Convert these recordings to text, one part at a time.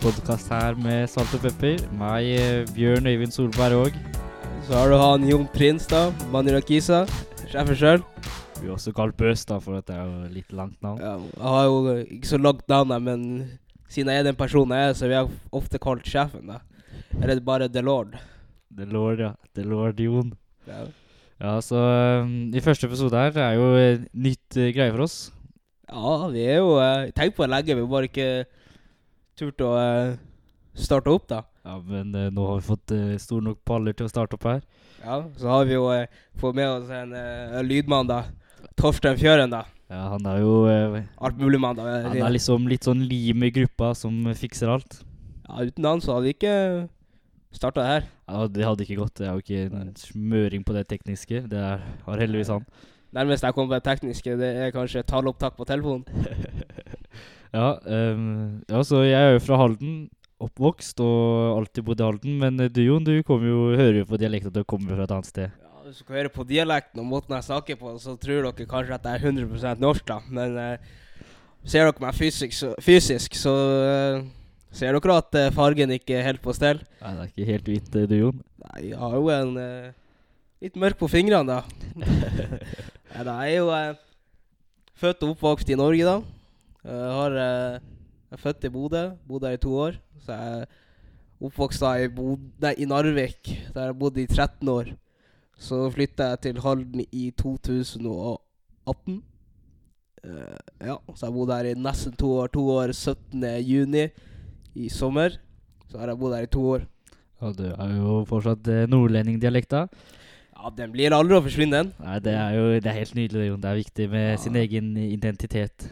podkast her med Salt og pepper. Meg, eh, Bjørn Øyvind Solberg òg. Så har du han Jon Prins, da. Manirakisa. Sjefen sjøl. Vi har også kalt Bøs, da, for at det er jo litt langt navn. Ja, jeg har jo ikke så langt navn, men siden jeg er den personen jeg er, så vi jeg ofte kalt sjefen, da. Eller er bare The Lord? The Lord, ja. The Lord Jon. Ja. Ja, så um, I første episode her det er jo eh, nytt uh, greie for oss. Ja, vi er jo uh, Tenk på det lenge, vi bare ikke turt å uh, starte opp, da. Ja, Men uh, nå har vi fått uh, stor nok paller til å starte opp her. Ja, så har vi jo fått med oss en lydmann, da. Torstein Fjøren, da. Ja, Han er jo Alt mulig mann, da. Han er liksom litt sånn lim i gruppa som fikser alt. Ja, uten han så hadde vi ikke starta her. Ja, Det hadde ikke gått. Det er jo ikke en smøring på det tekniske. Det er, har heldigvis han. Nærmest jeg kom på det tekniske, det er kanskje taleopptak på telefonen. ja, um, ja, så jeg er jo fra Halden. Oppvokst og alltid bodd i Halden. Men eh, du Jon, du kommer jo, hører jo på dialekten at du kommer fra et annet sted. Ja, Hvis dere hører på dialekten og måten jeg snakker på, så tror dere kanskje at jeg er 100 norsk, da. Men uh, ser dere meg fysisk, så, fysisk, så uh, ser dere at uh, fargen ikke er helt på stell. Nei, det er ikke helt hvitt, eh, du Jon. Nei, jeg har jo en litt mørk på fingrene, da. Nei, da, jeg er jo eh, født og oppvokst i Norge, da. Jeg har eh, jeg er født i Bodø, Bodde der i to år. Så jeg oppvokst i, nei, i Narvik, der jeg bodde i 13 år. Så flytta jeg til Halden i 2018. Eh, ja, så jeg bodde her i nesten to år. To år 17. juni i sommer. Så har jeg bodd her i to år. Ja, du er jo fortsatt eh, nordlendingdialekta. Ja, den blir aldri å forsvinne, den. Nei, det er jo det er helt nydelig, Jon. Det er viktig med Ja. sin egen identitet.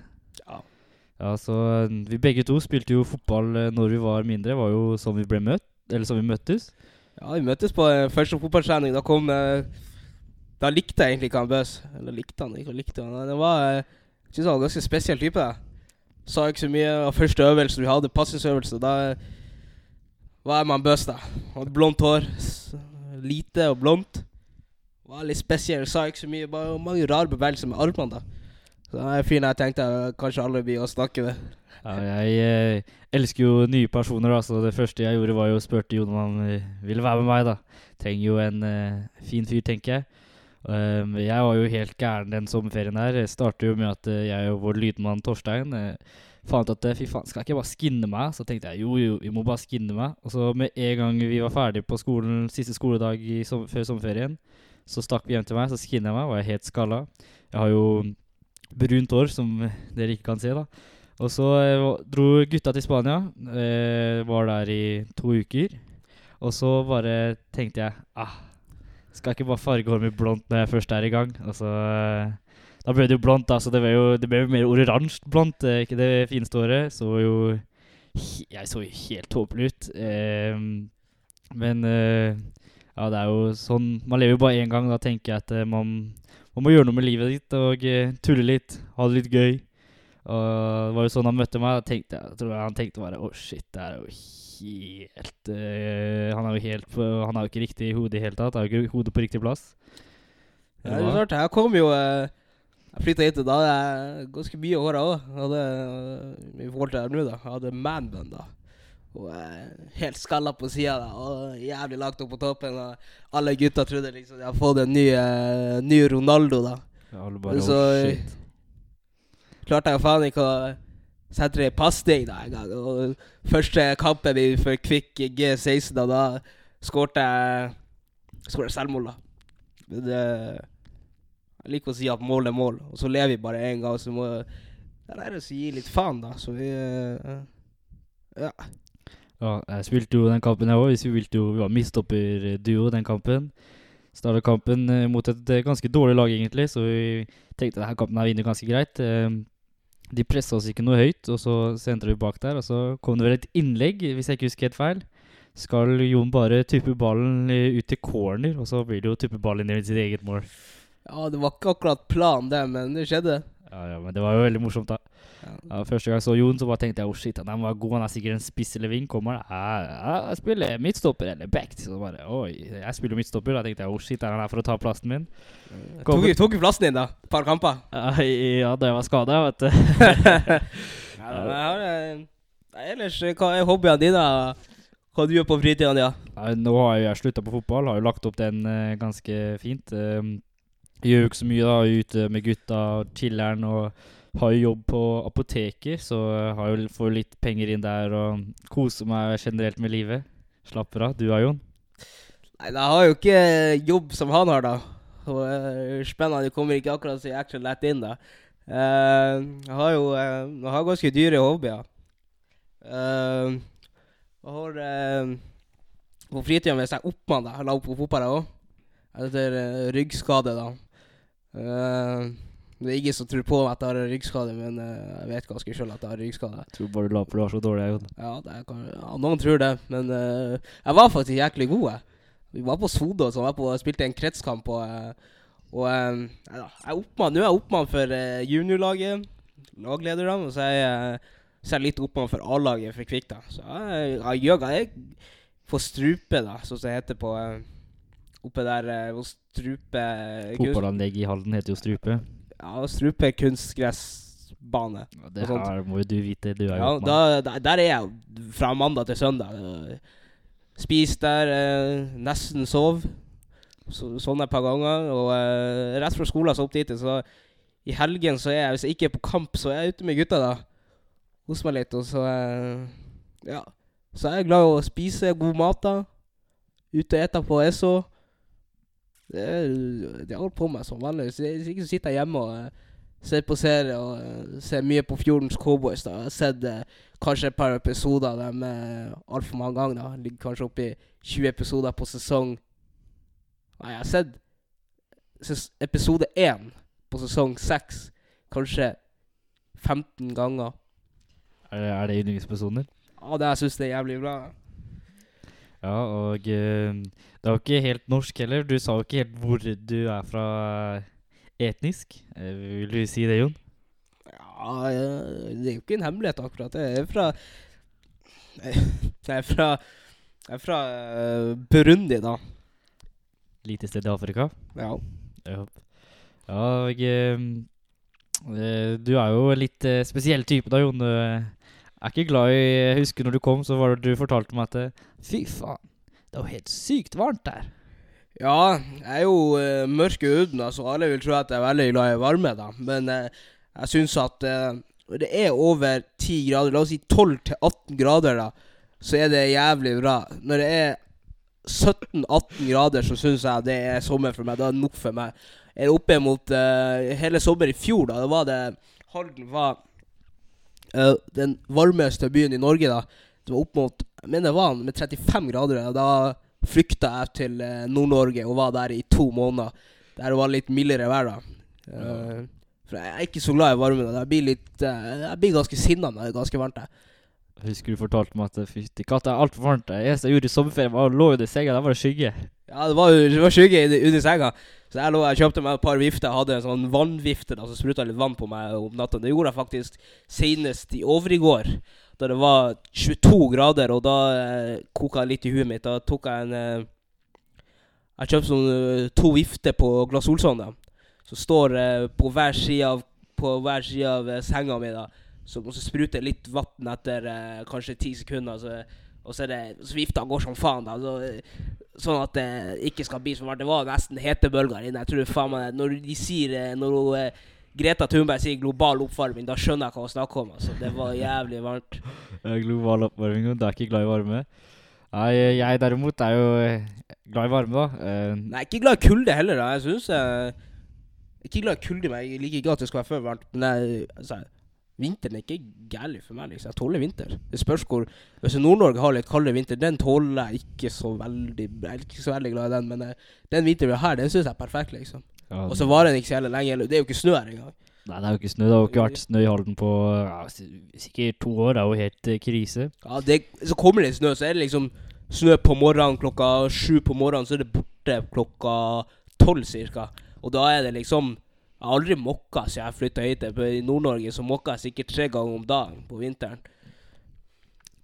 Ja. Så eh, vi begge to spilte jo fotball eh, når vi var mindre. Det var jo sånn vi ble møtt, eller sånn vi møttes. Ja, vi møttes på eh, første fotballtrening. Da kom Da likte jeg egentlig ikke han Bøs. Eller likte han ikke, likte han. Det var Jeg synes han var en ganske spesiell type. da. Sa ikke så mye av første øvelse vi hadde, passingsøvelse. Da var jeg med han Bøs, da. Hadde blondt hår. Lite og blondt. Var litt spesiell. Sa ikke så mye. Bare mange rare bevegelser med armene. da. Så han er en fyr jeg tenkte kanskje aldri blir å snakke med. Ja, jeg eh, elsker jo nye personer, da, så det første jeg gjorde, var jo å spørre Jon om han eh, ville være med meg. da. Trenger jo en eh, fin fyr, tenker jeg. Um, jeg var jo helt gæren den sommerferien her. Startet jo med at uh, jeg og vår lydmann Torstein uh, fant at fy faen, skal jeg ikke bare skinne meg? Så tenkte jeg jo, jo, vi må bare skinne meg. Og så med en gang vi var ferdige på skolen, siste skoledag som før sommerferien, så stakk vi hjem til meg, så skinnet jeg meg, var jeg helt skalla. Jeg har jo brunt hår, som dere ikke kan se, da. Og så eh, dro gutta til Spania. Eh, var der i to uker. Og så bare tenkte jeg ah, Skal ikke bare farge håret mitt blondt når jeg først er i gang? Og så eh, Da ble det jo blondt, da, så det ble jo mer oransje blondt. Ikke det fineste håret. Så jo Jeg så jo helt tåpelig ut. Eh, men eh, ja, det er jo sånn Man lever jo bare én gang. Da tenker jeg at man, man å gjøre noe med livet ditt og uh, tulle litt. Ha det litt gøy. Og det var jo sånn han møtte meg. Tenkte jeg, tror jeg han tenkte bare Å, shit, det er jo helt uh, Han er jo helt på, Han har jo ikke riktig hode i hele tatt. Har jo ikke hodet på riktig plass. Ja, det er klart, jeg kom jo eh, Jeg flytta hit, og da hadde jeg ganske mye hår òg. I forhold til nå, da. Jeg hadde manbun, da. Og eh, helt skalla på sida, da. Og jævlig lagt opp på toppen. Og alle gutta trodde liksom de hadde fått en ny, eh, ny Ronaldo, da. Ja, alle bare, Så, oh, shit. Klarte jeg faen ikke å sette det i pasning da engang. Og første kampen min for Kvikk G16, da, da skårte jeg skåret selvmål, da. Men det Jeg liker å si at mål er mål, og så lever vi bare én gang, så må det er å si litt faen, da. Så vi eh, Ja. Ja, jeg spilte jo den kampen jeg òg. Vi spilte jo Vi var midtstopperduo den kampen. Starta kampen eh, mot et eh, ganske dårlig lag, egentlig, så vi tenkte denne kampen vinner ganske greit. Eh, de pressa oss ikke noe høyt, og så sentra vi bak der. Og så kom det vel et innlegg, hvis jeg ikke husker helt feil. Skal Jon bare tuppe ballen eh, ut til corner, og så blir det jo tuppe ballen inn i sitt eget mål. ja, det var ikke akkurat planen, det, men det skjedde. Ja, ja, Men det var jo veldig morsomt, da. Ja. Første gang jeg så Jon, så bare tenkte jeg oh shit, han var god. Han er sikkert en spiss eller ving. Kommer han? Jeg spiller midtstopper eller back. Så bare oi, jeg spiller midtstopper. Da tenkte jeg oh shit, er han her for å ta plassen min? Tok, tok jo plassen din, da. Et par kamper. Ja, da jeg var skada, vet du. Ja, men jeg har, eh, Nei, ellers, eh, hva er hobbyene dine? Hva du gjør på fritiden? Ja? Nei, nå har jeg slutta på fotball, har jo lagt opp den eh, ganske fint. Um, gjør jo ikke så mye da, ute med gutta, og chiller'n og har jo jobb på apoteket, så har jo, får litt penger inn der og koser meg generelt med livet. Slapper av. Du da, Jon? Nei, jeg har jo ikke jobb som han har, da. Og eh, spennende, det kommer ikke akkurat så ekstra lett inn, da. Eh, jeg har jo eh, jeg har ganske dyre hobbyer. Uh, jeg har eh, På fritida hvis jeg er oppmann. Jeg la opp på fotball, jeg òg. Etter eh, ryggskade, da. Eh, det er ingen som tror på at jeg har ryggskade, men uh, jeg vet ganske sjøl at jeg har ryggskade. Jeg tror bare du la på, du var så dårlig, Jon. Ja, det ja, noen tror det, men uh, jeg var faktisk jæklig god. jeg. Vi var på Sodo og sånn, jeg spilte en kretskamp. Og, og ja, jeg er oppmann, nå er jeg oppmann for uh, juniorlaget, laglederne, og så er jeg, så er jeg litt oppmann for A-laget for Kvikk. da. Så jeg, jeg gjør jeg får strupe, da, som det heter på uh, Oppe der uh, hvor strupe Fotballanlegget i Halden heter jo Strupe. Ja, strupe kunstgressbane. Ja, det her må jo du vite, du er Ja, oppmann. da, der, er jeg fra mandag til søndag. Spis der, eh, nesten sov. Så, sånn et par ganger. Og eh, rett fra skolen så opp dit. Så i helgen så er jeg, hvis jeg ikke er på kamp, så er jeg ute med gutta, da. Hos meg litt. Og så eh, Ja. Så er jeg glad i å spise god mat, da. Ute og ete på Esso. Det, er- det har holdt på med som vanlig. Så jeg- ikke sitter jeg hjemme og eh, ser på serie og eh, ser mye på Fjordens Cowboys. da Jeg har sett eh, kanskje et par episoder av dem eh, altfor mange ganger. da Ligger kanskje oppi 20 episoder på sesong Nei, jeg har sett ses episode 1 på sesong 6 kanskje 15 ganger. Er, det- er det din? Ja, det syns jeg er jævlig bra. Ja, og eh, det er jo ikke helt norsk heller. Du sa jo ikke helt hvor du er fra eh, etnisk. Eh, vil du si det, Jon? Ja, det er jo ikke en hemmelighet akkurat. Jeg er fra Jeg er fra Jeg er fra Burundi, da. Lite sted i Afrika. Ja. Ja, ja og Du er jo en litt spesiell type, da, Jon. Eh, er ikke glad i Jeg husker når du kom, så var det du fortalte meg at Fy faen, det er jo helt sykt varmt der. Ja, jeg er jo uh, mørk i huden, så så alle vil tro at jeg er veldig glad i varme. da Men uh, jeg syns at uh, det er over 10 grader, la oss si 12-18 grader, da så er det jævlig bra. Når det er 17-18 grader, så syns jeg det er sommer for meg. Da er det nok for meg. Jeg Er oppe mot hele sommer i fjor, da, da var det Halden var eh, den varmeste byen i Norge, da. Det var opp mot Jeg mener det var med 35 grader. og Da flykta jeg til eh, Nord-Norge og var der i to måneder. Der det var litt mildere vær, da. Uh, for jeg er ikke så glad i varmen. Jeg blir litt Jeg blir ganske sinna når det er ganske varmt. Jeg. Husker du fortalte meg at fytti katta, er altfor varmt. Det eneste jeg gjorde i sommerferien, var å lå under senga. Der var det skygge. Ja, det var det var skygge under senga. Så jeg, lå, jeg kjøpte meg et par vifter. Jeg hadde en sånn vannvifte da, som spruta litt vann på meg om natta. Det gjorde jeg faktisk senest i overiggår. Da det var 22 grader, og da eh, koka det litt i huet mitt. Da tok jeg en eh, Jeg kjøpte sånn eh, to vifter på Glass Olsson, da. Som står eh, på hver side av, på hver side av eh, senga mi, da. Så også spruter litt vann etter eh, kanskje ti sekunder. Så, og så er det Så vifta går som faen, da. Så, eh, sånn at det ikke skal bli som varmt. Det var nesten hetebølger inne. Jeg tror faen meg Når de sier eh, Når hun, eh, Greta Thunberg sier global oppvarming, da skjønner jeg hva hun snakker om. Altså. Det var jævlig varmt. Eh, Global oppvarming, du er ikke glad i varme. Nei, jeg derimot er jo glad i varme, da. Uh, Nei, ikke glad i kulde heller. da Jeg synes uh, Ikke glad i kulde, men jeg liker ikke at det skal være for varmt. Men jeg, altså, vinteren er ikke gærlig for meg. liksom Jeg tåler vinter. Det spørs hvor Hvis Nord-Norge har litt kaldere vinter, den tåler jeg ikke så veldig Jeg er ikke så veldig glad i den, men eh, den vinteren vi har her, den syns jeg er perfekt. liksom ja, Og så varer den ikke så jævlig lenge. Det er jo ikke snø her engang. Nei, det er jo ikke snø. Det har jo ikke vært snø i Halden på ja, sikkert to år. Det er jo helt eh, krise. Ja, det, så kommer det snø, så er det liksom snø på morgenen klokka sju på morgenen, så er det borte klokka tolv cirka. Og da er det liksom Jeg har aldri mokka siden jeg flytta hit. I Nord-Norge så mokka jeg sikkert tre ganger om dagen på vinteren.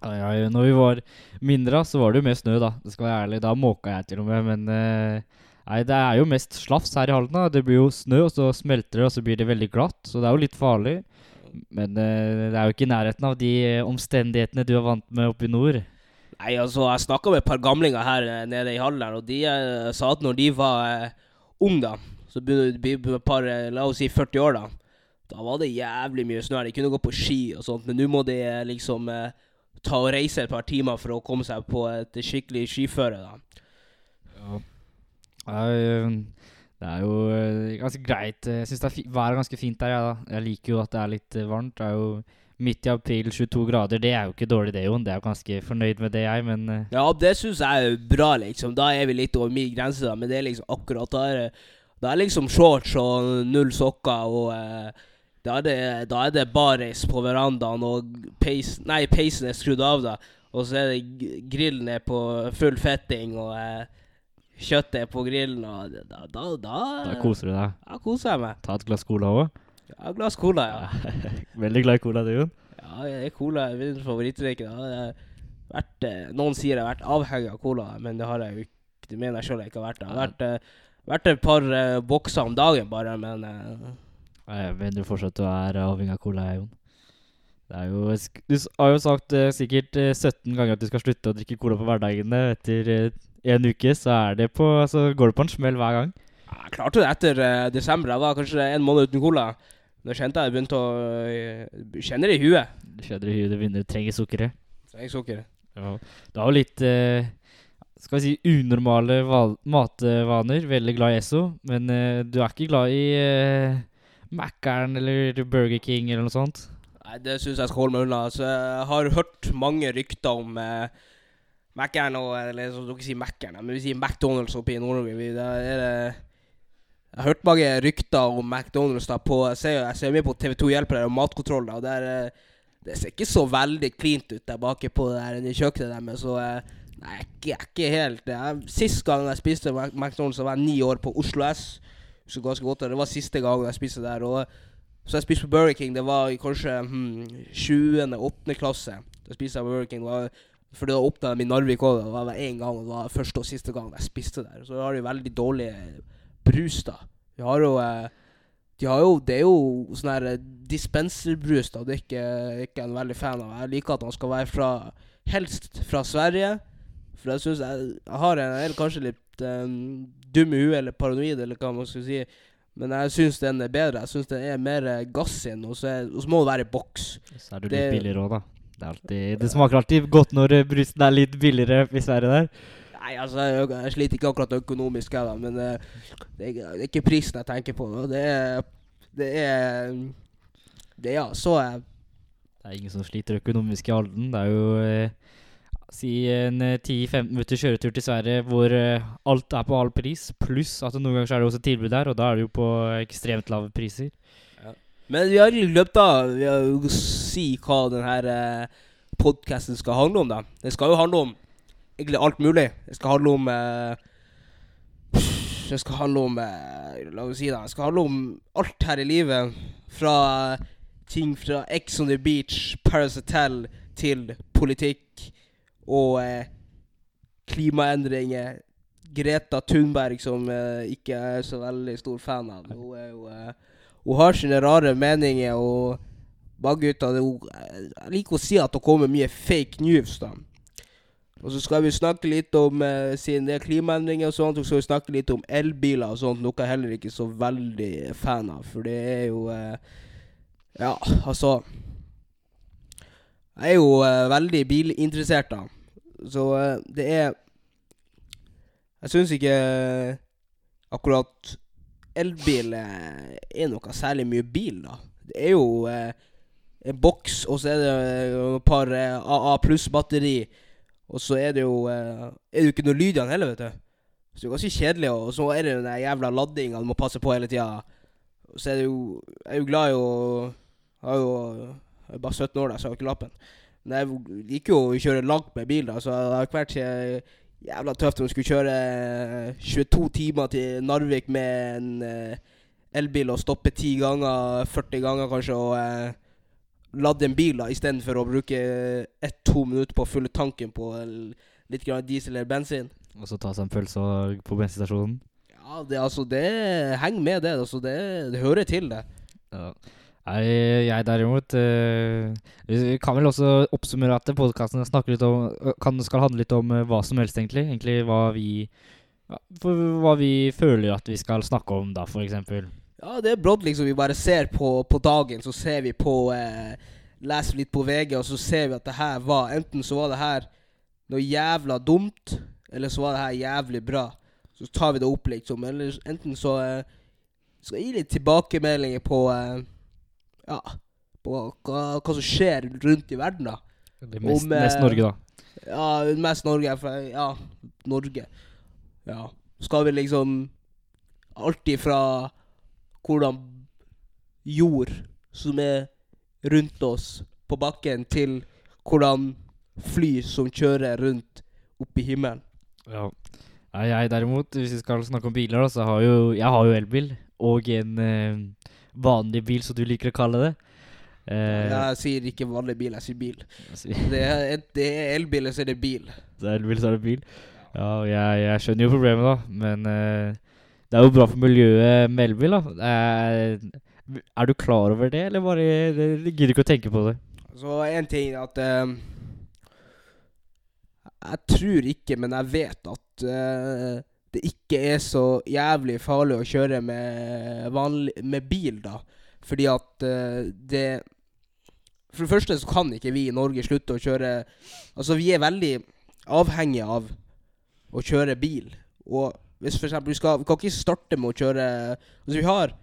Ja, ja, når vi var mindre, så var det jo mer snø, da. Det skal være ærlig. Da måka jeg til og med, men eh, Nei, det er jo mest slafs her i Halden. da. Det blir jo snø, og så smelter det, og så blir det veldig glatt. Så det er jo litt farlig. Men eh, det er jo ikke i nærheten av de omstendighetene du er vant med oppe i nord. Nei, altså, jeg snakka med et par gamlinger her eh, nede i Halden, og de sa at når de var uh, unge, da, så begynner det å bli et par, eh, la oss si 40 år, da, da var det jævlig mye snø. De kunne gå på ski og sånt, men nå må de eh, liksom eh, ta og reise et par timer for å komme seg på et skikkelig skiføre, da. Ja. Det er jo, det er jo eh, ganske greit. Jeg syns været er ganske fint der, da. Jeg liker jo at det er litt eh, varmt. Det er jo midt i april, 22 grader. Det er jo ikke dårlig, det, Jon. Det er jo ganske fornøyd med det, jeg, men eh, Ja, det syns jeg er bra, liksom. Da er vi litt over min grense, da, men det er liksom akkurat er det, da er liksom shorts og null sokker og eh, da er det, da er det baris på verandaen, og peis, nei, peisen er skrudd av, da. Og så er det grillen er på full fetting, og eh, kjøttet er på grillen, og da Da, da, da koser du deg. da koser jeg meg. Ta et glass cola òg. Ja, glass cola, ja. Veldig glad i cola, du, Jon. Ja, det cola er min favorittdrikk. eh, noen sier jeg har vært avhengig av cola, men det har jeg jo ikke. Det mener jeg sjøl jeg ikke har vært. Jeg har vært, eh, vært et par eh, bokser om dagen bare, men eh, Jeg mener fortsatt du er avhengig av cola, Jon. Det jo, du har jo sagt eh, sikkert eh, 17 ganger at du skal slutte å drikke cola på hverdagene. Etter eh, en uke så det på, så går det på en smell hver gang. jeg klarte det etter eh, desember. Jeg var kanskje en måned uten cola. Da kjente jeg det begynte å Kjenner det i huet. Du kjenner i huet du begynner å trenge sukkeret. Trenger sukkeret. Ja. Du har jo litt eh, skal vi si unormale matvaner. Veldig glad i Esso, men uh, du er ikke glad i uh, Mackeren eller Burger King eller noe sånt. Nei, det syns jeg skal holde meg unna. Altså, jeg har hørt mange rykter om uh, Mækkern og Eller så dere sier Mækkern, men vi sier McDonald's oppe i Nord-Norge. Jeg har hørt mange rykter om McDonald's da på Jeg ser, jeg ser mye på TV2 Hjelper og Matkontroll. da, og der, eh, Det ser ikke så veldig cleant ut der bake på det der kjøkkenet deres. Så eh, nei, ikke, ikke helt jeg, Sist gang jeg spiste McDonald's, var jeg ni år på Oslo S. Så ganske godt, Det var siste gang jeg spiste der. Og så jeg spiste på Burger King. Det var kanskje hmm, 7.-8. klasse. Da spiste jeg på Burger King. Var, for da åpna de i Narvik òg. Det var én gang, det var første og siste gang jeg spiste der. Så har de veldig dårlig brus, da. De har jo eh, de har jo, Det er jo sånn her eh, dispenserbrus, da. Det er ikke, ikke en veldig fan av. Jeg liker at han skal være fra Helst fra Sverige. For jeg syns jeg, jeg har en Jeg er kanskje litt um, dum i huet eller paranoid, eller hva man skal si. Men jeg syns den er bedre. Jeg syns den er mer eh, gass i den, og så må det være i boks. Så er du Det- litt billigere òg, da. Det, alltid, det smaker alltid godt når brysten brusen er litt billigere i Sverige der. Nei, altså, jeg, jeg sliter ikke akkurat økonomisk, jeg, da, men uh, det, er, det er ikke prisen jeg tenker på. da. Det er Det er Det ja, så jeg Det er ingen som sliter økonomisk i Halden. Det er jo eh, si en eh, 10-15 minutter kjøretur til Sverige hvor eh, alt er på halv pris, pluss at noen ganger så er det også tilbud der, og da er det jo på ekstremt lave priser. Men vi har løpt da Vi har jo si hva denne uh, podkasten skal handle om, da. Det skal jo handle om egentlig alt mulig. Det skal handle om eh, Det skal handle om eh, La oss si det. Det skal handle om alt her i livet. Fra ting fra Ex on the Beach, Paris Hotel, til politikk og eh, klimaendringer. Greta Thunberg, som eh, ikke er så veldig stor fan av. Hun er jo eh, hun har sine rare meninger, og mange ut hun, Jeg liker å si at det kommer mye fake news, da. Og så skal vi snakke litt om eh, Siden det er klimaendringer og sånt, så skal vi snakke litt om elbiler og sånt, noe jeg heller ikke er så veldig fan av, for det er jo eh, Ja, altså Jeg er jo eh, veldig bilinteressert, da. Så eh, det er Jeg syns ikke eh, akkurat elbil eh, er noe særlig mye bil, da. Det er jo eh, en boks, og så er det eh, et par eh, AA pluss-batteri. Og så er det jo eh, Er det jo ikke noe lyd i den heller, vet du. Så det er ganske kjedelig. Og så er det den der jævla ladinga du må passe på hele tida. Så er det jo Jeg er jo glad i å er jo jeg er bare 17 år, da, så jeg har ikke lappen. Men jeg liker jo å kjøre langt med bil, da, så det har ikke vært eh, jævla tøft om du skulle kjøre eh, 22 timer til Narvik med en eh, elbil og stoppe 10 ganger, 40 ganger kanskje, og eh, lade en bil da, istedenfor å bruke ett-to minutter på å fylle tanken på litt grann diesel eller bensin. Og så ta seg en pølse på bensinstasjonen. Ja, det, altså, det henger med det. Altså, det, det hører til det. Ja. Nei, jeg derimot eh, Vi kan vel også oppsummere at podkasten skal handle litt om hva som helst, egentlig. Egentlig hva vi hva vi føler at vi skal snakke om, da, for eksempel. Ja, det er brått, liksom. Vi bare ser på, på dagen, så ser vi på eh, Leser litt på VG, og så ser vi at det her var Enten så var det her noe jævla dumt, eller så var det her jævlig bra. Så tar vi det opp, liksom. Eller enten så eh, skal jeg gi litt tilbakemeldinger på eh, ja, på hva, hva, som skjer rundt i verden, da. Det er mest, Om, mest Norge, da. Ja, mest Norge. For, ja, Norge. Ja. Skal vi liksom Alt ifra hvordan jord som er rundt oss på bakken, til hvordan fly som kjører rundt oppi himmelen. Ja. Jeg derimot, hvis vi skal snakke om biler, da, så har jo jeg har jo elbil og en eh, vanlig bil, som du liker å kalle det. Uh, jeg sier ikke vanlig bil, jeg sier bil. Det er, det er elbil, så er det bil. Det er elbil, så er det bil. Ja, jeg, jeg skjønner jo problemet, da. Men uh, det er jo bra for miljøet med elbil, da. Uh, er du klar over det, eller bare gidder du ikke å tenke på det? Så én ting at Jeg tror ikke, men jeg vet at det ikke er så jævlig farlig å kjøre med, vanlig, med bil, da. Fordi at uh, det For det første så kan ikke vi i Norge slutte å kjøre Altså, vi er veldig avhengige av å kjøre bil. Og hvis for eksempel vi, skal, vi kan ikke starte med å kjøre Altså, vi har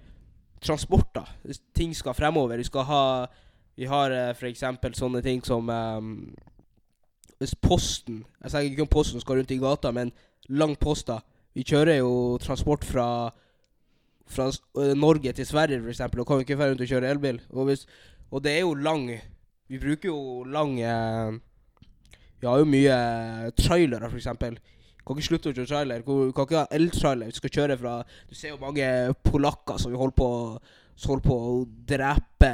transporter. Ting skal fremover. Vi skal ha Vi har uh, for eksempel sånne ting som um, Hvis Posten Jeg sier ikke om Posten skal rundt i gata, men lang poster vi kjører jo transport fra, fra Norge til Sverige, f.eks., og kan jo ikke dra rundt og kjøre elbil. Og, hvis, og, det er jo lang Vi bruker jo lang Vi har jo mye trailere, f.eks. Kan ikke slutte å kjøre trailer. Kan ikke ha eltrailer. Vi skal kjøre fra Du ser jo mange polakker som holder på som holder på å drepe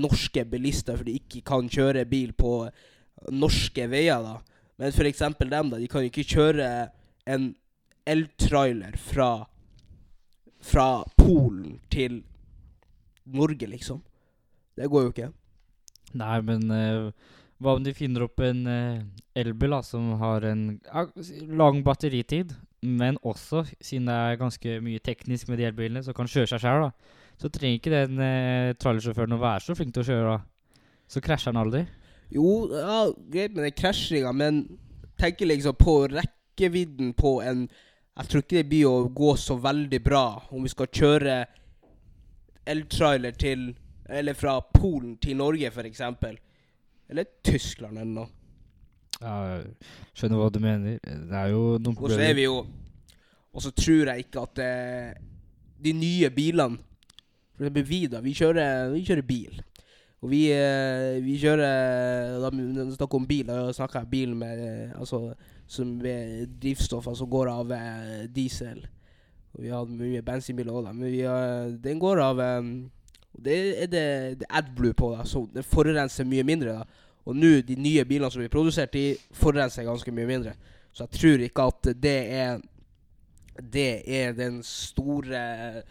norske bilister fordi de ikke kan kjøre bil på norske veier. da. Men f.eks. dem, da. De kan ikke kjøre en eltrailer fra Fra Polen til Norge, liksom. Det går jo ikke. Nei, men uh, hva om de finner opp en uh, elbil da, som har en uh, lang batteritid, men også, siden det er ganske mye teknisk med de elbilene, som kan kjøre seg sjøl, så trenger ikke den uh, trailersjåføren å være så flink til å kjøre. da. Så krasjer han aldri. Jo, ja, greit med den krasjinga, men tenker liksom på rekkevidden på en jeg tror ikke det blir å gå så veldig bra om vi skal kjøre eltrailer til Eller fra Polen til Norge, f.eks. Eller Tyskland eller noe. Ja, skjønner hva du mener. Det er jo noen. Og så er vi jo Og så tror jeg ikke at eh, de nye bilene For eksempel vi, da. Vi kjører, vi kjører bil. Og vi, eh, vi kjører Da snakker om bil, da snakker jeg bil med eh, Altså som er drivstoffer som går av eh, diesel. Og vi har mye bensinbiler òg, men har, den går av um, Det er det, det AdBlue på, da, så den forurenser mye mindre. da. Og nå, de nye bilene som blir produsert, de forurenser ganske mye mindre. Så jeg tror ikke at det er Det er den store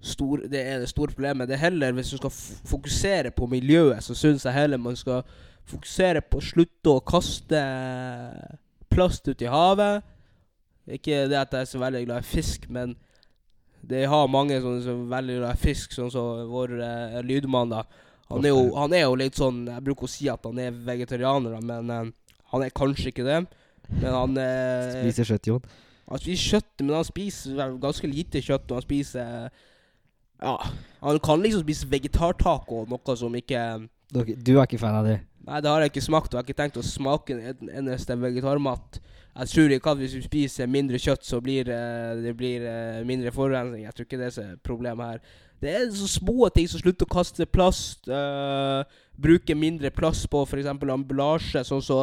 Stor, det er det store problemet. Det er heller, Hvis du skal fokusere på miljøet, så syns jeg heller man skal fokusere på å slutte å kaste plast ut i havet. Ikke det at jeg er så veldig glad i fisk, men det har mange som er veldig glad i fisk, sånn som vår uh, lydmann. da. Han er, jo, han er, jo, litt sånn Jeg bruker å si at han er vegetarianer, men uh, han er kanskje ikke det. Men han uh, Spiser kjøtt, Jon? Han spiser kjøtt, men han spiser ganske lite kjøtt. Og han spiser Ja, han kan liksom spise vegetartaco, noe som ikke Du er ikke fan av det? Nei, det har jeg ikke smakt, og jeg har ikke tenkt å smake en eneste vegetarmat. Jeg tror ikke at hvis vi spiser mindre kjøtt, så blir uh, det blir, uh, mindre forurensning. Jeg tror ikke det er problemet her. Det er så små ting som slutter å kaste plast. Uh, bruke mindre plast på f.eks. ambulasje. Sånn så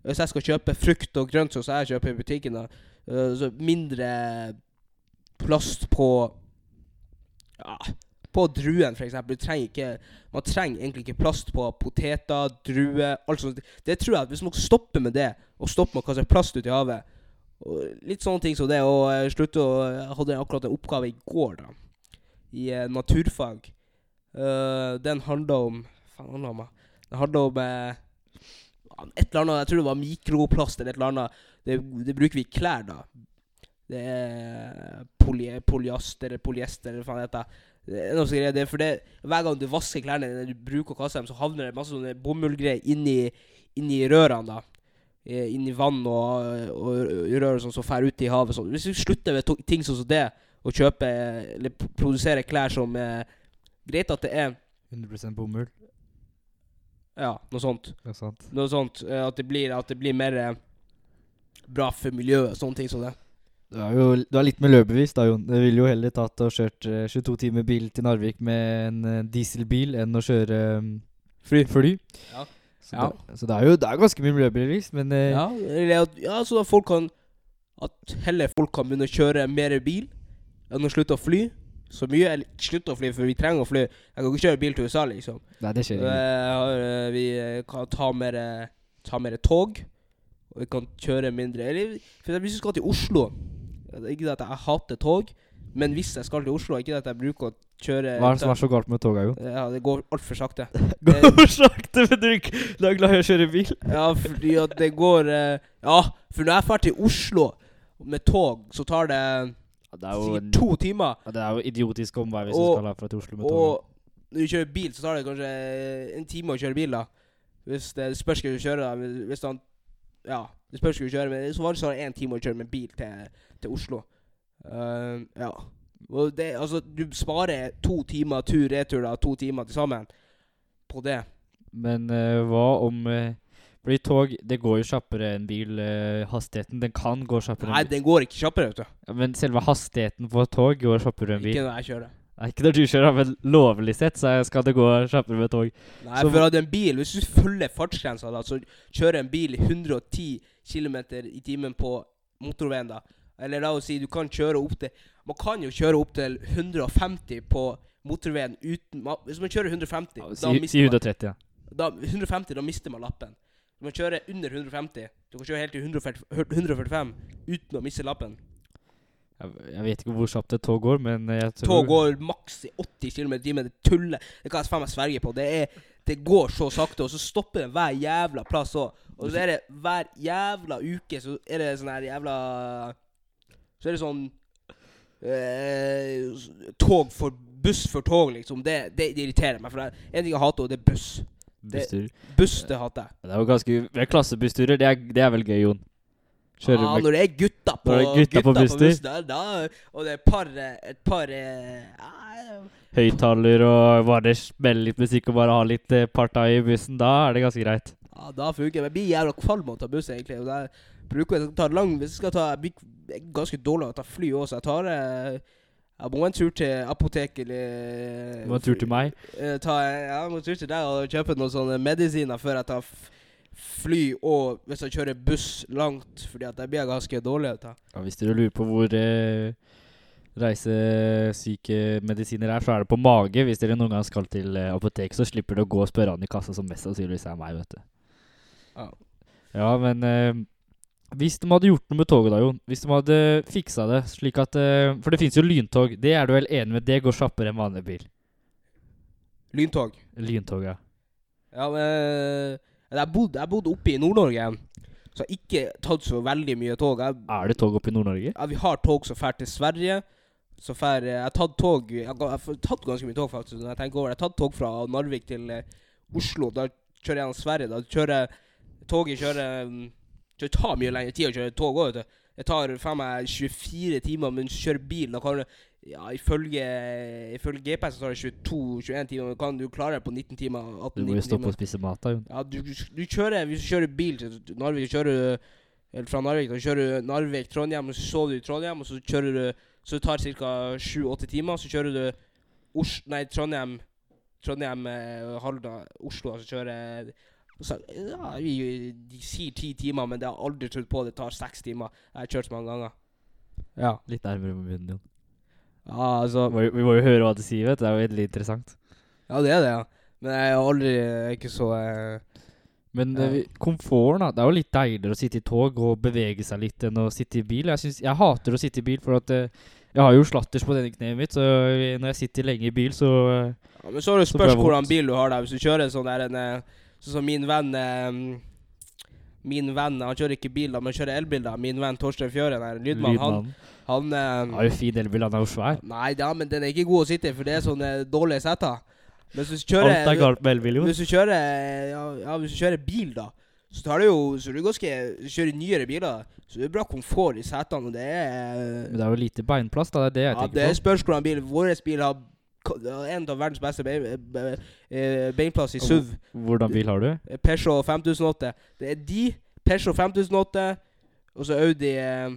Hvis jeg skal kjøpe frukt og grønt, sånn som jeg kjøper i butikken, da, så mindre plast på Ja på druen, f.eks. Man trenger egentlig ikke plast på poteter, druer alt sånt. Det tror jeg at Hvis man stopper med det, og stopper med å kaste plast ut i havet Litt sånne ting som det, og jeg slutte å Jeg hadde akkurat en oppgave i går, da, i eh, naturfag. Uh, den handla om Faen, handla om Den handla om eh, et eller annet Jeg tror det var mikroplast eller et eller annet. Det, det bruker vi i klær, da. Det er poly, polyester eller hva faen det heter. Er noe sånt. Det er for det, hver gang du vasker klærne dine du bruker å kaste dem, så havner det masse sånne bomullgreier inni, inni rørene. da eh, Inni vann og, og rør og sånn som fer ut i havet. Sånn. Hvis du slutter med ting sånn som det, å kjøpe eller produsere klær som eh, Greit at det er 100% bomull. Ja, noe sånt. Noe sånt. Noe sånt eh, At det blir, at det blir mer eh, bra for miljøet. Sånne ting som det. Du er jo du er litt miljøbevisst, da, Jon. Det ville jo heller tatt og kjørt eh, 22 timer bil til Narvik med en eh, dieselbil enn å kjøre um, Fly. fly. Ja. Så, Ja. det, så det er jo det er ganske mye miljøbevisst, men eh, Ja, at, ja, så da folk kan At heller folk kan begynne å kjøre mer bil enn å slutte å fly så mye. Eller slutte å fly, for vi trenger å fly. Jeg kan ikke kjøre bil til USA, liksom. Nei, det skjer Eh, ikke. eh, vi eh, kan ta mer, eh, ta mer tog. Og vi kan kjøre mindre Eller for hvis vi skal til Oslo Ikke at jeg hater tog, men hvis jeg skal til Oslo Ikke det at jeg bruker å kjøre Hva er det som er så galt med toga, jo? Ja, det går altfor sakte. Går sakte, men du er glad i å kjøre bil? Ja, fordi at det går eh, Ja, for når jeg drar til Oslo med tog, så tar det Det jo, to timer. ja, det er jo idiotisk omvei hvis Og- du skal herfra til Oslo med tog. Og når du kjører bil, så tar det kanskje en time å kjøre bil, da. Hvis det spørs hva du kjører, da. Hvis han Ja, det spørs hva du kjører, men så var det sånn en time å kjøre med bil til, til Oslo. Uh, ja. Det, altså, du sparer to timer tur-retur, da. To timer til sammen på det. Men uh, hva om uh, Fordi tog, det går jo kjappere enn bil. Uh, hastigheten, den kan gå kjappere Nei, den går ikke kjappere, vet du. Ja, men selve hastigheten på tog går kjappere enn bil. Ikke når jeg kjører. Nei, ikke når du kjører, men lovlig sett så skal det gå kjappere med tog. Nei, Så- for at en bil, hvis du følger fartsgrensa, da, så kjører en bil 110 km i timen på motorveien, da. Eller la oss si du kan kjøre opp til Man kan jo kjøre opp til 150 på motorveien uten Hvis man kjører 150, Ja, Si, si mister man, 130, ja. da, 150, da mister man lappen. Hvis man kjører under 150 Du kan kjøre helt til 140 145 uten å miste lappen. Jeg, jeg vet ikke hvor kjapt et tog går, men jeg tror Tog går maks i 80 km i timen. Det tuller. Det kan jeg faen meg sverge på. Det, er, det går så sakte, og så stopper det hver jævla plass òg. Og så er det hver jævla uke så er det sånn her jævla Så er det sånn eh, Tog for Buss for tog, liksom. Det, det, det irriterer meg. For det er en ting jeg hater, og det er buss. Busstur. Buss, det hater jeg. Det er jo ganske det er Klassebussturer, det er, det er vel gøy, Jon? Kjører med når det er gutta på, Når det er gutta på busstur. buss, da, og det er par, eh, et par eh, høyttaler og bare smelle litt musikk og bare ha litt eh, partai i bussen, da er det ganske greit. Ja, da funker det. Men jeg blir jævla kvalm av å ta buss, egentlig. Og jeg bruker jeg tar lang Hvis jeg skal ta Jeg blir er ganske dårlig av å ta fly også. Jeg tar eh, Jeg må en tur til apoteket eller Må en tur til meg. eh, ta, ja, jeg må en tur til deg og kjøpe noen sånne medisiner før jeg tar fly, og hvis jeg kjører buss langt, fordi at jeg blir ganske dårlig av det. Ja, hvis dere lurer på hvor eh, reisesyke medisiner er, så er det på mage. Hvis dere noen gang skal til eh, apoteket, så slipper dere å gå og spørre han i kassa, som mest sannsynligvis er meg, vet du. Ja. Ja, men eh, hvis de hadde gjort noe med toget da, Jon Hvis de hadde fiksa det slik at eh, For det finnes jo lyntog. Det er du vel enig med? Det går kjappere enn vanlig bil. Lyntog. Lyntog, ja. Ja, men eh, jeg bodde, jeg bodde oppe i Nord-Norge, så jeg har ikke tatt så veldig mye tog. Jeg Er det tog oppe i Nord-Norge? Ja, vi har tog som drar til Sverige. Så fær, jeg har tatt tog Jeg har tatt ganske mye tog, faktisk. Når jeg tenker over. Jeg har tatt tog fra Narvik til eh, Oslo. Da kjører jeg gjennom Sverige. Da kjører toget kjører um, Det tar mye lengre tid å kjøre tog òg, vet du. Det tar faen meg 24 timer, men kjører bil og kan ja, ifølge, ifølge GPS så tar det 22-21 timer. Men kan du klare det på 19 timer? 18, Du må jo 18-19 stoppe og spise mat, da. Ja, du, du kjører Hvis du kjører bil til Narvik, kjører du Eller fra Narvik, da kjører du Narvik, Trondheim, og så sover du i Trondheim, og så kjører du Så det tar ca. 7-8 timer, så kjører du Os Nei, Trondheim Trondheim, eh, Halden, Oslo, så kjører så, ja, vi, De sier ti timer, men det har aldri trodd på. Det tar seks timer. Jeg har kjørt så mange ganger. Ja. Litt nærmere med munnen, Jon. ja, altså Vi vi må jo høre hva du sier, vet du. Det er jo veldig interessant. Ja, det er det, ja. Men jeg er aldri jeg er ikke så eh, Men Ja. eh, komforten, da. Det er jo litt deiligere å sitte i tog og bevege seg litt enn å sitte i bil. Jeg, synes, jeg hater å sitte i bil, for at eh, Jeg har jo slatters på denne kneet mitt, så når jeg sitter lenge i bil, så eh, Ja, men så har du spørs hvordan bil du har der. Hvis du kjører en sånn der en eh, Sånn som min venn eh, Min venn Han kjører ikke bil, da, men kjører elbil. da Min venn Torstein Fjøren, her, lydmann, han, han eh, Har jo fin elbil, han er jo svær. Nei, ja, men den er ikke god å sitte i, for det er sånne dårlige seter. Men hvis du kjører Alt er galt med elbil, jo. Hvis du kjører ja, ja, hvis du kjører bil, da, så tar det jo Så du ganske kjører nyere biler, så det er bra komfort i setene, og det er Men det er jo lite beinplass, da. Det er det jeg Ja, det tenker på. spørs hvordan bil Vår bil har en av verdens beste eh, beinplass i SUV. Hvordan bil har du? Eh, Peugeot 5008. Det er de, Peugeot 5008, og så Audi eh,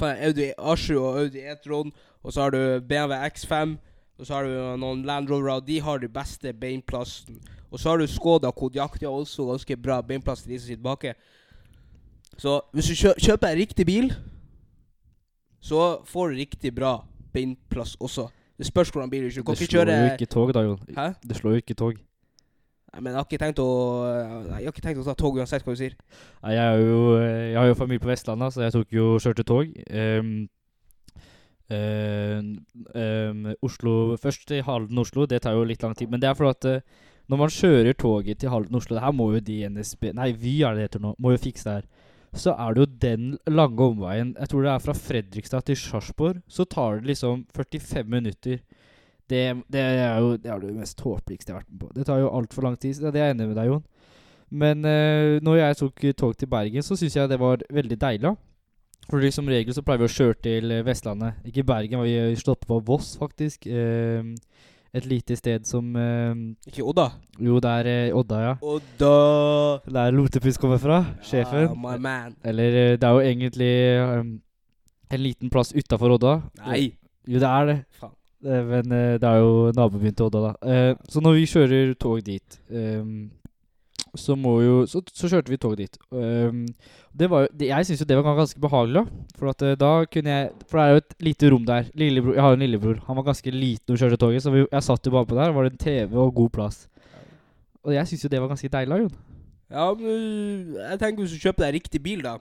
Audi A7 og Audi E-tron. Og så har du BMW X5. Og så har du noen Land Rover. De har de beste beinplassen. Og så har du Skoda Kodiak, De har også ganske bra beinplass til de som sitter baki. Så hvis du kjøper en riktig bil, så får du riktig bra beinplass også. Det spørs hvordan bil du kjører. Du kan ikke slår jo ikke tog, da, Jon. Hæ? Det slår jo ikke tog. Nei, men jeg har ikke tenkt å jeg har ikke tenkt å ta tog uansett hva du sier. Nei, jeg, jo, eh, jeg har jo familie på Vestlandet, så jeg tok jo kjørte tog. Um, um, um, Oslo Først til Halden-Oslo. Det tar jo litt lang tid. Men det er fordi at uh, når man kjører toget til Halden-Oslo Det her må jo de NSB Nei, Vy er det det heter nå. Må jo fikse det her. Så er det jo den lange omveien Jeg tror det er fra Fredrikstad til Sarpsborg. Så tar det liksom 45 minutter. Det, det er jo det, er det mest håpligste jeg har vært med på. Det tar jo altfor lang tid. Det er jeg enig med deg, Jon. Men uh, når jeg tok tog til Bergen, så syns jeg det var veldig deilig. for som regel så pleier vi å kjøre til Vestlandet. Ikke Bergen, vi har stoppet på Voss, faktisk. Eh, et lite sted som eh, Ikke Odda? Jo, det er eh, Odda, ja. Odda! Der Lotepus kommer fra. Sjefen. Ah, my man. Eller eh, det er jo egentlig um, en liten plass utafor Odda. Nei. Jo, det er det. Faen. Eh, Men uh, det er jo nabobyen til Odda, da. Uh, så når vi kjører tog dit, ehm, så jo Så, så kjørte vi tog dit. Um, det var det, Jeg syns jo det var ganske behagelig, da. For at eh, da kunne jeg For det er jo et lite rom der. Lillebror, jeg har jo en lillebror. Han var ganske liten når vi kjørte toget, så vi, jeg satt jo bare på der. Var det en TV og god plass. Og jeg syns jo det var ganske deilig, da, Jon. Ja, men jeg tenker hvis du kjøper deg riktig bil, da.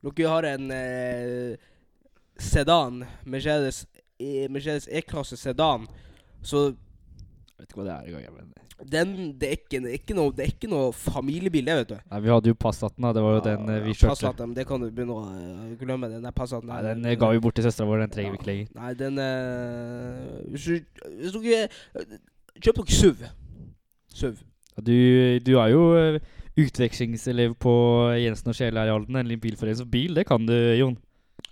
Dere har en eh, sedan, Mercedes E- Mercedes E-klasse sedan, så Jeg vet ikke hva det er engang. Men den Det er ikke, det er ikke, noe, det er ikke noe familiebilde, vet du. Nei, vi hadde jo Passaten, da. Det var jo den eh, vi kjørte. Passaten, det kan du begynne å eh, glemme. Den der Passaten. Nei, den den ga vi bort til søstera vår. Den trenger vi ikke lenger. Nei, den uh, Hvis du Hvis eh, Kjøp dere SUV. SUV. Du, du er jo eh, utvekslingselev på Jensen og Halden, en bilforening. Så bil, det kan du, Jon.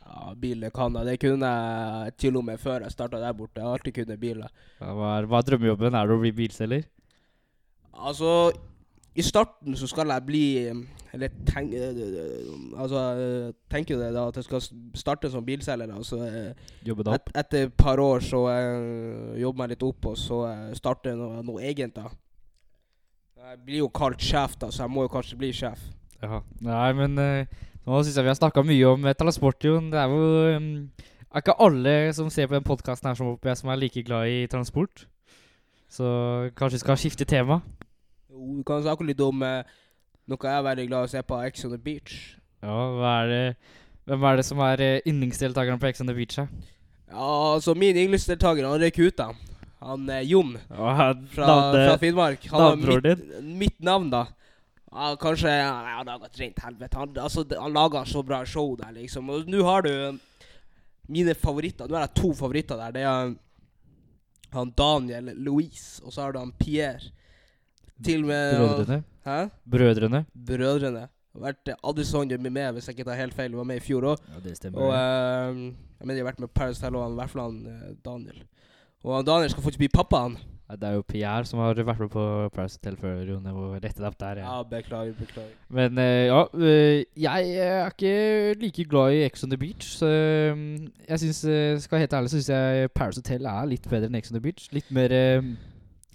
Ja, biler kan jeg. Det kunne jeg til og med før jeg starta der borte. Jeg har alltid kunnet biler. Ja, Hva er, hva er drømmejobben? Er det å bli bilselger? Altså, i starten så skal jeg bli eh, Eller tenk, eh, eh, altså, eh, tenker jo det da at jeg skal starte som bilselger. Altså, eh, Jobbe deg opp? et, etter et par år så uh, jobber meg litt opp, og så starter jeg noe, noe eget. da. Jeg blir jo kalt sjef, da, så jeg må jo kanskje bli sjef. Ja. Nei, men eh, nå syns jeg vi har snakka mye om eh, transport, Jon. Det er jo um, Er ikke alle som ser på den podkasten her som som er like glad i transport. Så kanskje vi skal skifte tema? Jo, Vi kan snakke litt om eh, noe jeg er veldig glad i å se på, Ex on the Beach. Ja, hva er det Hvem er det som er eh, yndlingsdeltakeren på Ex on the Beach? her? Ja, altså Min yndlingsdeltaker han røyk ut, da. Han eh, Jon Ja, fra, fra Finnmark. Han har mitt, mitt navn, da. Ja, kanskje ja, Han hadde et rent helvete. Han, altså, det- han laga så bra show der, liksom. Og nå har du eh, mine favoritter. Nå har jeg to favoritter der. Det er han Daniel Louise, og så har du han Pierre. Til og med Brødrene. Hæ? Brødrene. Brødrene. Har vært eh, Addison med meg, hvis jeg ikke tar helt feil. Var med i fjor òg. Ja, det stemmer. Og eh, jeg mener jeg har vært med Paris Hotel, og han, i hvert fall han eh, Daniel. Og han Daniel skal faktisk bli pappaen. Nei, Det er jo Pierre som har vært med på Paris Hotel før, Rune må rette deg opp der. Ja, Ja. beklager, beklager. Men uh, ja, uh, jeg er ikke like glad i Ex on the Beach. Så eh, jeg syns, skal jeg helt ærlig, så syns jeg Paris Hotel er litt bedre enn Ex on the Beach. Litt mer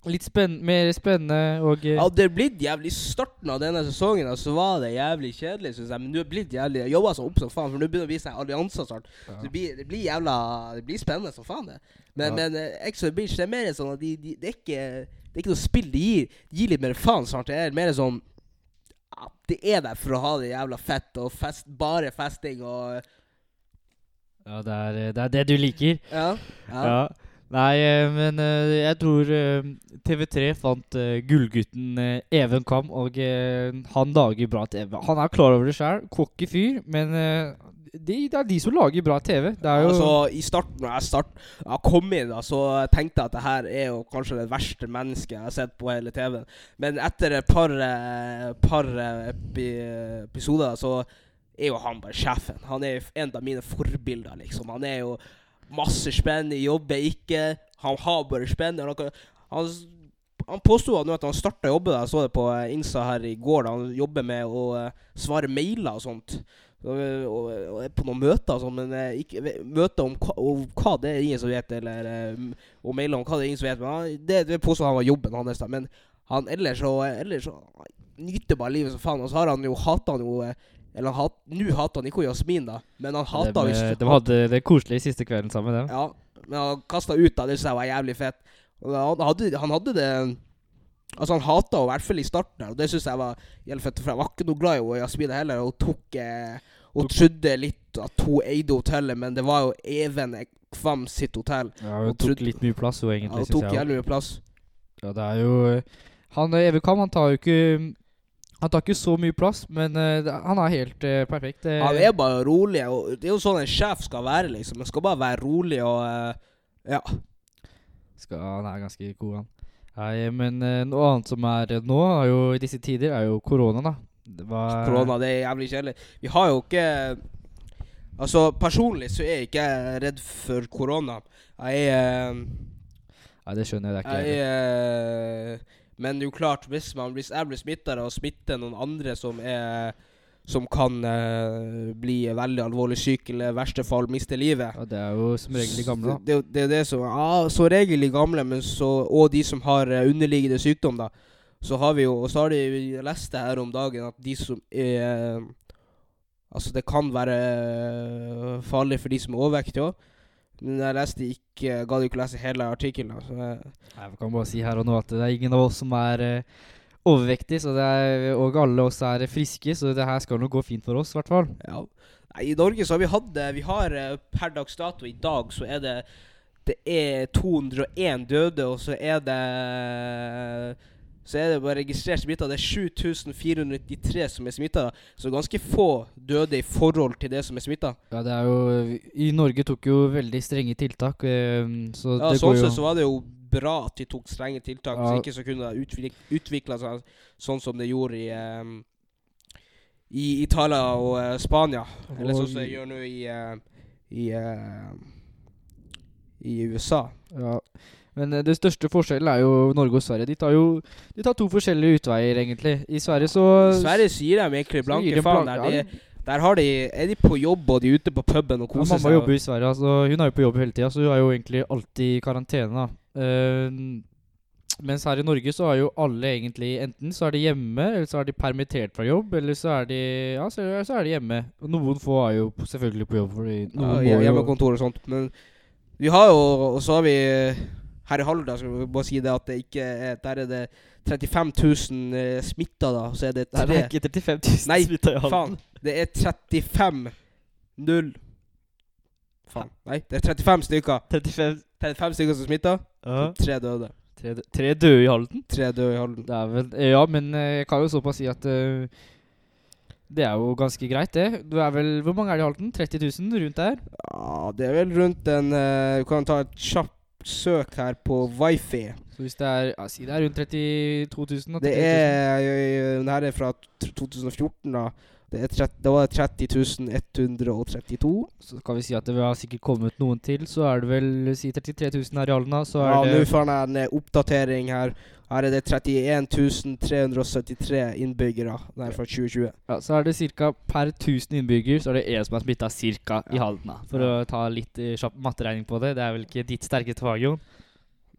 Litt spenn mer spennende og eh, Ja, det er blitt jævlig I starten av denne sesongen Og så var det jævlig kjedelig, syns jeg. Men du er blitt jævlig Jeg jobba så opp som faen, for nå begynner det å vise seg allianser snart. ja. Så det blir, det blir jævla Det blir spennende som faen, det. Men, Ja. men uh, Ex Beach det er mer sånn at de, de, det, er ikke, det er ikke noe spill. De gir, de gir litt mer faen snart. Det er mer sånn ja, Det er der for å ha det jævla fett og fest, bare festing og ja, Ja, det er, eh, det er det du liker. Ja. Ja. Nei, eh, men eh, jeg tror eh, TV3 fant gullgutten Even Kam, og han lager bra TV. Han er klar over det sjøl, cocky fyr, men de, det er de som lager bra TV. Det er jo Altså, I starten, når jeg start, jeg kom inn, da, så tenkte jeg at det her er jo kanskje det verste mennesket jeg har sett på hele TV-en. Men etter et par, par epi, episoder, så er jo han bare sjefen. Han er jo en av mine forbilder, liksom. Han er jo masse spennende, jobber ikke. Han har bare spennende. Han, han, han påsto at han starta å jobbe, jeg så det på eh, Insta her i går. Da. Han jobber med å eh, svare mailer og sånt. Og, og, og på noen møter og sånn, men eh, ikke, møter om, hva- hva det er ingen som vet, eller eh, og mailer om hva det er ingen som vet. Men han, det, det påstår han var jobben hans. Men han ellers så, ellers så nyter bare livet som faen. Og så har han jo hata eh, Eller han hat, nå hater han ikke Jasmin, da, men han hata de, visst de hadde det koselig siste kvelden sammen, dem. Ja, men han kasta ut, da. Det så jeg var jævlig fett. Han hadde, han hadde det Altså, han hata henne, i hvert fall i starten, her, og det syns jeg var jævlig fett. For jeg var ikke noe glad i henne Jasmin heller. Hun tok eh, Hun trodde litt at hun eide hotellet, men det var jo Even Kvam sitt hotell. Ja, hun hun tok trodde- litt mye plass, hun egentlig, hun synes jeg. Hun tok jævlig mye plass. Ja, det er jo Han Even Kam, han tar jo ikke Han tar ikke så mye plass, men uh, han er helt uh, perfekt. Uh, Han er bare rolig. Og det er jo sånn en sjef skal være, liksom. Han skal bare være rolig og eh, Ja. Skal, han er ganske god, han. Nei, men noe annet som er nå, er jo, i disse tider, er jo korona, da. Det var, Korona, det er jævlig kjedelig. Vi har jo ikke Altså, personlig så er jeg ikke redd for korona. Jeg er Nei, det skjønner jeg. Det er ikke jeg. eh, men det er jo klart, hvis, man, hvis jeg blir smittet og smitter noen andre som er Som kan eh, bli veldig alvorlig syk, eller i verste fall miste livet Ja, det er jo som regel de gamle, da. Det, det, det det som Ja, så regel de gamle, men så, og de som har eh, underliggende sykdom, da. Så har vi jo Og så har de lest det her om dagen at de som er Altså, det kan være eh, farlig for de som er overvektige òg. Men jeg leste ikke Gadd ikke lese hele artikkelen. jeg, kan bare si her og nå at det er ingen av oss som er uh, overvektige, så det er, og alle oss er friske, så det her skal nok gå fint for oss, i hvert fall. Ja. I Norge så har vi hatt det. Vi har eh, per dags dato i dag så er det Det er 201 døde, og så er det Så er det bare registrert smitta. Det er 7493 som er smitta. Så ganske få døde i forhold til det som er smitta. Ja, det er jo I Norge tok jo veldig strenge tiltak, eh, så Ja, det sånn går jo sett så var det jo bra at de tok strenge tiltak. Ja. Så ikke så kunne det utvik utvikla seg sånn som det gjorde i um, I Italia og uh, Spania. Eller sånn som det gjør nå i uh, I uh, I USA. Ja. Men eh, det største forskjellen er jo Norge og Sverige. De tar jo De tar to forskjellige utveier, egentlig. I Sverige så Sverige sier de egentlig blanke faen. Der, ja, de, der har de, er de på jobb, og de er ute på puben og koser Ja, mamma seg. jobber i Sverige, altså hun er jo på jobb hele tida, så hun er jo egentlig alltid i karantene. da. uh, mens her i Norge så er jo alle egentlig Enten så er de hjemme, eller så er de permittert fra jobb, eller så er de Ja, så, så er de hjemme. Og noen få er jo selvfølgelig på jobb, fordi ja, noen jo hjemmekontor og sånt. Men vi har jo Og så har vi her i Halden, skal vi bare si det at det ikke er Der er det 35 000 eh, smitta, da. Så er det Nei, det er ikke 35 000 Nei, smitta i Halden. Faen. Det er 35 0 Faen. Nei, det er 35 stykker. 35 35 stykker som smitta. ja. Tre døde. tre, tre døde i Halden? Tre døde i Halden. Det er vel Ja, men eh, jeg kan jo såpass si at uh, det er jo ganske greit, det. Du er vel Hvor mange er det i Halden? 30 000 rundt der? Ja, det er vel rundt en uh, Du kan ta et kjapt søk her på wifi. Så hvis det er ja, Si det er rundt 32 000. da, Det 33 000. er Den her er fra 2014, da. Det, er 30, det var 30 132. Så kan vi si at det har sikkert kommet noen til. Så er det vel si 33 000 her i Alna. Så er Ja, nå får jeg en eh, oppdatering her. Her er det 31 373 innbyggere. Den er fra 2020. ja, Så er det ca. per 1000 innbygger Så er det én som er smitta ca. i Halden. da For å ta litt eh, kjapp matteregning på det. Det er vel ikke ditt sterkeste fag, Jon?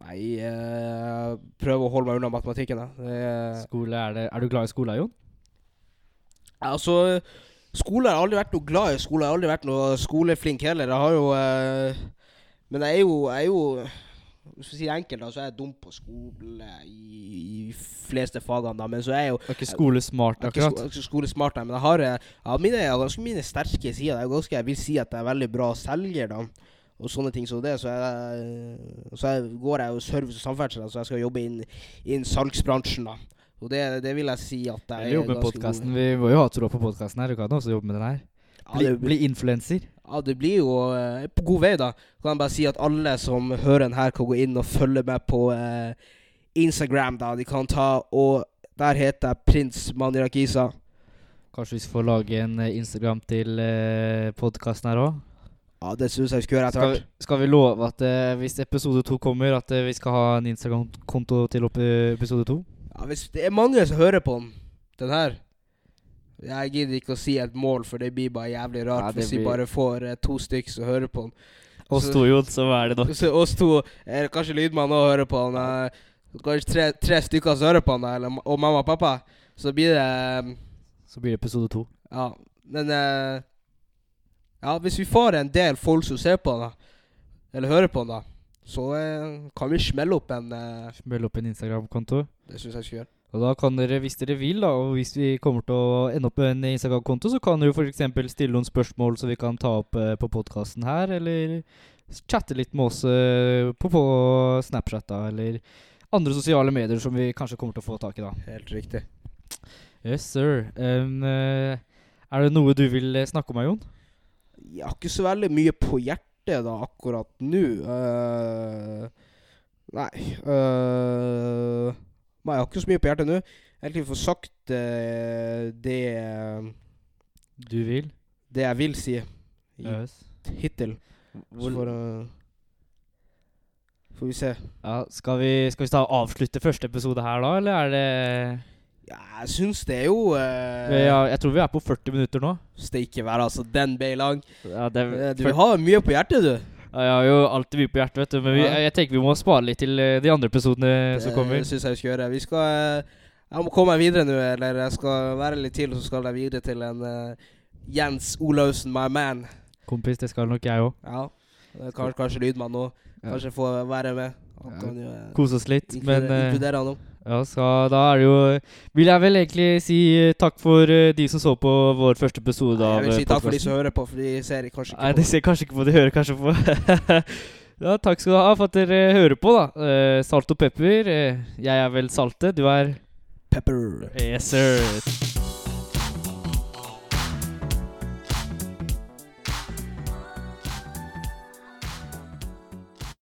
Nei, eh, prøv å holde meg unna matematikken. Det Skole, er, det, er du glad i skole, Jon? altså, skole har aldri vært noe glad i. Skole har aldri vært noe skoleflink heller. Jeg har jo eh, Men jeg er jo, jeg er jo Hvis vi sier enkelt, da, så er jeg dum på skole i, i fleste fagene, da. Men så er jeg jo Det er ikke skole smart, jeg ikke, akkurat. jeg er ikke skolesmart, men jeg har, eh, ja, mine, jeg ganske mine sterke sider. Jeg, ganske, jeg vil si at jeg er veldig bra selger, da. Og sånne ting som det. Så, jeg, så jeg, går jeg jo service og samferdsel, da, så jeg skal jobbe inn innen salgsbransjen, da. Og det, det vil jeg si at jeg Eller jobbe med podkasten. Vi må jo ha tråd på podkasten her. Du kan også jobbe med den her. Bli, ja, bli influenser. Ja, det blir jo eh, på god vei, da. Kan jeg bare si at alle som hører den her, kan gå inn og følge med på eh, Instagram, da. De kan ta og Der heter jeg Prins Manirakisa. Kanskje vi skal få lage en eh, Instagram til eh, podkasten her òg? Ja, det syns jeg vi skal gjøre etter Skal, hvert. skal vi love at eh, hvis episode to kommer, at eh, vi skal ha en Instagram-konto til opp episode to? Ja, hvis det er mange som hører på den, den her Jeg gidder ikke å si et mål, for det blir bare jævlig rart Ja, hvis vi blir- bare får eh, to stykker som hører på den. Oss to, Jon, så er det nok. Så oss to, eh, kanskje lydmannen òg hører på den. eh, kanskje tre, tre stykker som hører på den, eller, og mamma og pappa. Så blir det eh, Så blir det episode to. Ja, men eh, Ja, hvis vi får en del folk som ser på den, eller hører på den, da, så kan vi smelle opp en Smelle Smell opp en Instagram-konto. Det syns jeg vi skal gjøre. Og da kan dere, hvis dere vil, da, og hvis vi kommer til å ende opp med en Instagram-konto, så kan dere f.eks. stille noen spørsmål som vi kan ta opp eh, på podkasten her, eller chatte litt med oss eh, på, på Snapchat, da, eller andre sosiale medier som vi kanskje kommer til å få tak i, da. Helt riktig. Yes, sir. Um, er det noe du vil eh, snakke om, Jon? Jeg har ikke så veldig mye på hjertet da akkurat nå. Uh, nei eh, Nei, jeg har ikke så mye på hjertet nå. Egentlig få sagt uh, det Du vil? Det jeg vil si Yes. hittil. Så får, uh, får vi se. ja, skal, vi, skal vi ta avslutte første episode her da, eller er det Ja, jeg syns det er jo uh, ja, Jeg tror vi er på 40 minutter nå. Steike være, altså. Den ble lang. Ja, det, Du har mye på hjertet, du. Ja, jeg har jo alltid mye på hjertet, vet du. Men vi, jeg, jeg tenker vi må spare litt til eh, de andre episodene som kommer. Det syns jeg vi skal gjøre. Vi skal eh, Jeg må komme meg videre nå, eller jeg skal være litt til, så skal jeg videre til en uh, Jens Olaussen, my man. Kompis, det skal nok jeg òg. Ja. Kanskje, kanskje lydmann òg. Kanskje få være med. Ja. Kose oss litt. Men inkludere han òg. Ja, så da er det jo Vil jeg vel egentlig si eh, takk for eh, de som så på vår første episode Nei, Jeg vil si eh, takk for de som hører på, for de ser kanskje ikke Nei, på. de ser kanskje ikke på, de hører kanskje på. ja, takk skal du ha for at dere hører på, da. Uh, salt og pepper. Uh, jeg er vel Salte, du er Pepper. Yes, sir.